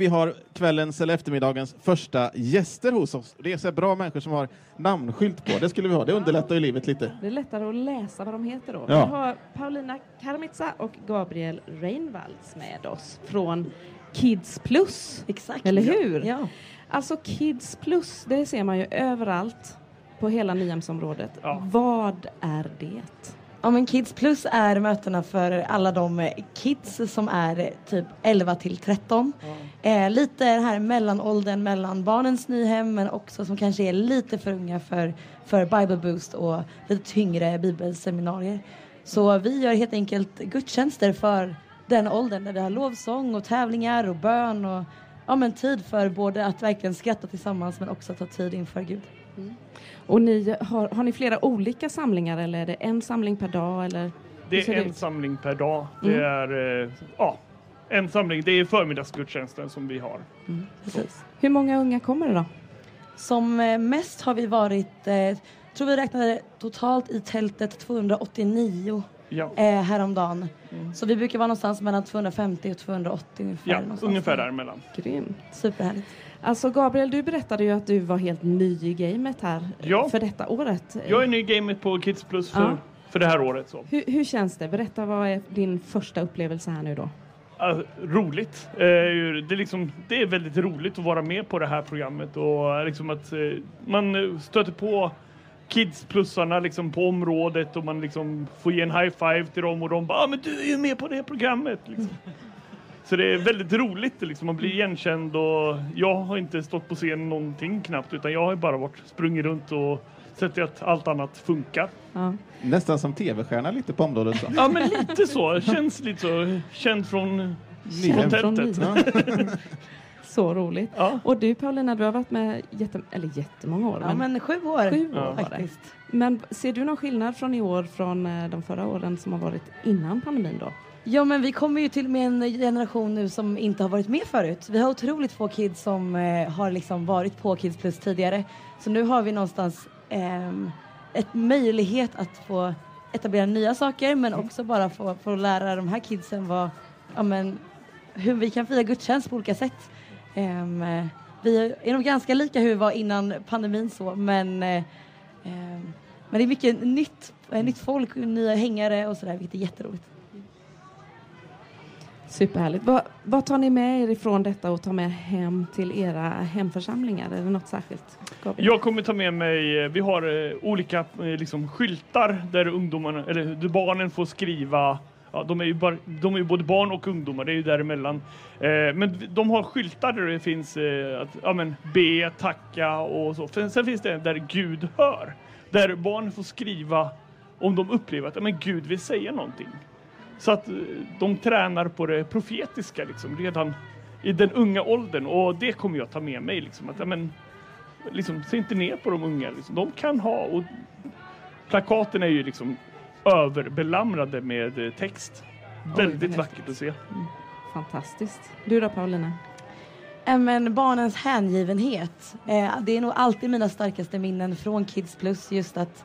Vi har kvällens eller eftermiddagens första gäster hos oss. Det är så bra människor som har namnskylt på. Det skulle vi ha. Det underlättar ju livet lite. Det är lättare att läsa vad de heter då. Ja. Vi har Paulina Karmitsa och Gabriel Reinvalds med oss från Kids Plus. Exakt. Eller hur? Ja. Alltså Kids Plus, det ser man ju överallt på hela Nyhemsområdet. Ja. Vad är det? Ja, men Kids Plus är mötena för alla de eh, kids som är eh, typ 11 till 13. Eh, lite den här mellanåldern mellan barnens nyhem men också som kanske är lite för unga för, för Bible Boost och lite tyngre bibelseminarier. Så vi gör helt enkelt gudstjänster för den åldern där vi har lovsång och tävlingar och bön och ja, men tid för både att verkligen skratta tillsammans men också ta tid inför Gud. Och ni, har, har ni flera olika samlingar eller är det en samling per dag? Eller? Det är det en ut? samling per dag. Det Mm. är eh, ja, en samling. Det är förmiddagsgudstjänsten som vi har. Precis. Hur många unga kommer det då? Som eh, mest har vi varit, eh, tror vi räknade totalt i tältet 289 Ja, eh, häromdagen. Så vi brukar vara någonstans mellan 250 och 280 ungefär. ja någonstans ungefär däremellan. Grymt. Superhärligt. Alltså Gabriel, du berättade ju att du var helt ny i gamet här eh, Ja. för detta året. Jag är ny i gamet på Kids Plus för, Ja. för det här året. Så. Hur, hur känns det? Berätta, vad är din första upplevelse här nu då? Ja, roligt. Eh, det, är liksom, det är väldigt roligt att vara med på det här programmet och eh, liksom att man stöter på kids-plussarna liksom på området och man liksom får ge en high five till dem och de bara ah, men du är ju med på det programmet. Liksom. Så det är väldigt roligt, liksom. man blir igenkänd och jag har inte stått på scen någonting knappt utan jag har bara varit sprungit runt och sett till att allt annat funkar. Ja. Nästan som tv-stjärna lite på området. Så. Ja men lite så, känns lite så, känd från, från Från tältet. Så roligt. Ja. Och du Paulina, du har varit med jätte, eller jättemånga år. Ja men, men sju år. Sju år Ja. det. Faktiskt. Men ser du någon skillnad från i år från eh, de förra åren som har varit innan pandemin då? Ja men vi kommer ju till med en generation nu som inte har varit med förut. Vi har otroligt få kids som eh, har liksom varit på Kids Plus tidigare. Så nu har vi någonstans ehm, ett möjlighet att få etablera nya saker men också bara få, få lära de här kidsen vad, ja, men, hur vi kan fira gudstjänst på olika sätt. Eh, vi är nog ganska lika hur vi var innan pandemin så men, ehm, men det är mycket nytt, eh, nytt folk, nya hängare och sådär vilket är jätteroligt. Superhärligt. Vad, vad tar ni med er ifrån detta och tar med hem till era hemförsamlingar? Är det något särskilt? Gabriel? Jag kommer ta med mig, eh, vi har olika liksom, skyltar där ungdomarna, eller där barnen får skriva Ja, de, är ju bara, de är ju både barn och ungdomar, det är ju däremellan. Eh, men de har skyltar där det finns eh, att ja, men, be, tacka och så. Sen, sen finns det en där Gud hör. Där barn får skriva om de upplever att ja, men Gud vill säga någonting. Så att eh, de tränar på det profetiska liksom, redan i den unga åldern och det kommer jag ta med mig. Liksom, att, ja, men, liksom, se inte ner på de unga. Liksom. De kan ha och plakaten är ju liksom överbelamrade med eh, text. vad Väldigt vackert att se. Fantastiskt. Du då Paulina? Ja, men barnens hängivenhet. Eh, det är nog alltid mina starkaste minnen från Kids Plus. Just att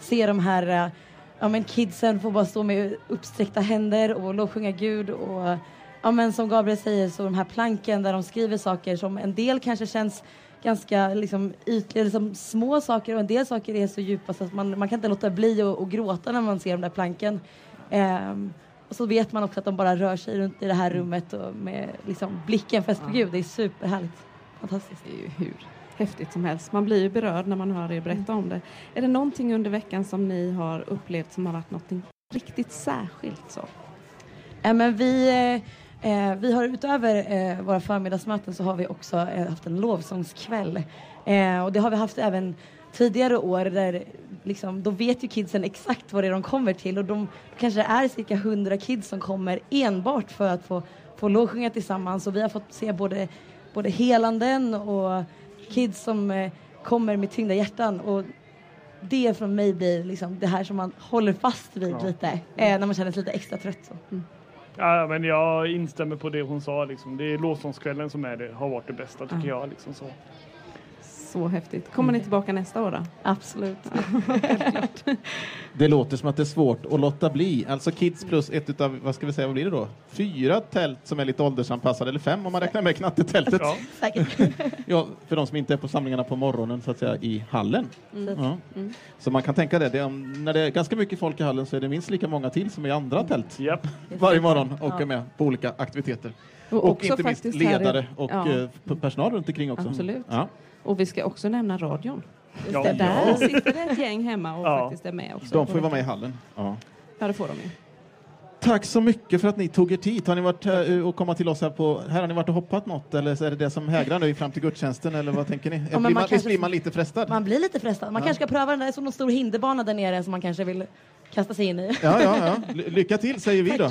se de här eh, ja, men kidsen få bara stå med uppsträckta händer och lovsjunga Gud. Och, ja, men som Gabriel säger, så de här planken där de skriver saker som en del kanske känns ganska liksom, ytliga, liksom, små saker och en del saker är så djupa så att man, man kan inte låta bli att gråta när man ser de där planken. Ehm, och så vet man också att de bara rör sig runt i det här rummet och med liksom, blicken fäst på Ja. Gud. Det är superhärligt. Fantastiskt. Det är ju hur häftigt som helst. Man blir ju berörd när man hör er berätta om det. Är det någonting under veckan som ni har upplevt som har varit något riktigt särskilt? Så? Ja, men vi, eh, eh, vi har utöver eh, våra förmiddagsmöten så har vi också eh, haft en lovsångskväll. Eh, och det har vi haft även tidigare år där liksom, då vet ju kidsen exakt vad det är de kommer till och de kanske är cirka 100 kids som kommer enbart för att få, få lovsjunga tillsammans och vi har fått se både, både helanden och kids som eh, kommer med tyngda hjärtan och det från mig blir liksom det här som man håller fast vid Ja. lite eh, när man känner sig lite extra trött. Så. Ja, men jag instämmer på det hon sa. Liksom. Det är lovsångskvällen som är det, har varit det bästa tycker Ja. jag. Liksom, så. Så häftigt. Kommer ni tillbaka nästa år då? Absolut. Det låter som att det är svårt att låta bli. Alltså Kids plus ett utav, vad ska vi säga, vad blir det då? Fyra tält som är lite åldersanpassade, eller fem om man räknar med knattetältet. Ja. Säkert. Ja, för de som inte är på samlingarna på morgonen så att säga i hallen. Så att- Ja. Så man kan tänka det, det är, när det är ganska mycket folk i hallen så är det minst lika många till som i andra tält Japp. varje morgon och Ja. är med på olika aktiviteter. Och, Och, inte minst här i- ledare och ja. eh, personal runt omkring också. Absolut. Ja. Och vi ska också nämna radion. Ja. Där, där sitter det ett gäng hemma och Ja. faktiskt är med också. De får ju vara med i hallen. Ja. Ja, det får de ju. Tack så mycket för att ni tog er tid. Har ni varit här och komma till oss här på... Här har ni varit och hoppat något eller är det det som hägrar nu fram till gudstjänsten eller vad tänker ni? men blir man man, kanske- blir man lite frestad? Man blir lite frestad. Man Ja. kanske ska pröva den där, som en stor hinderbana där nere som man kanske vill kasta sig in i. Ja, ja, ja. Ly- Lycka till säger vi då.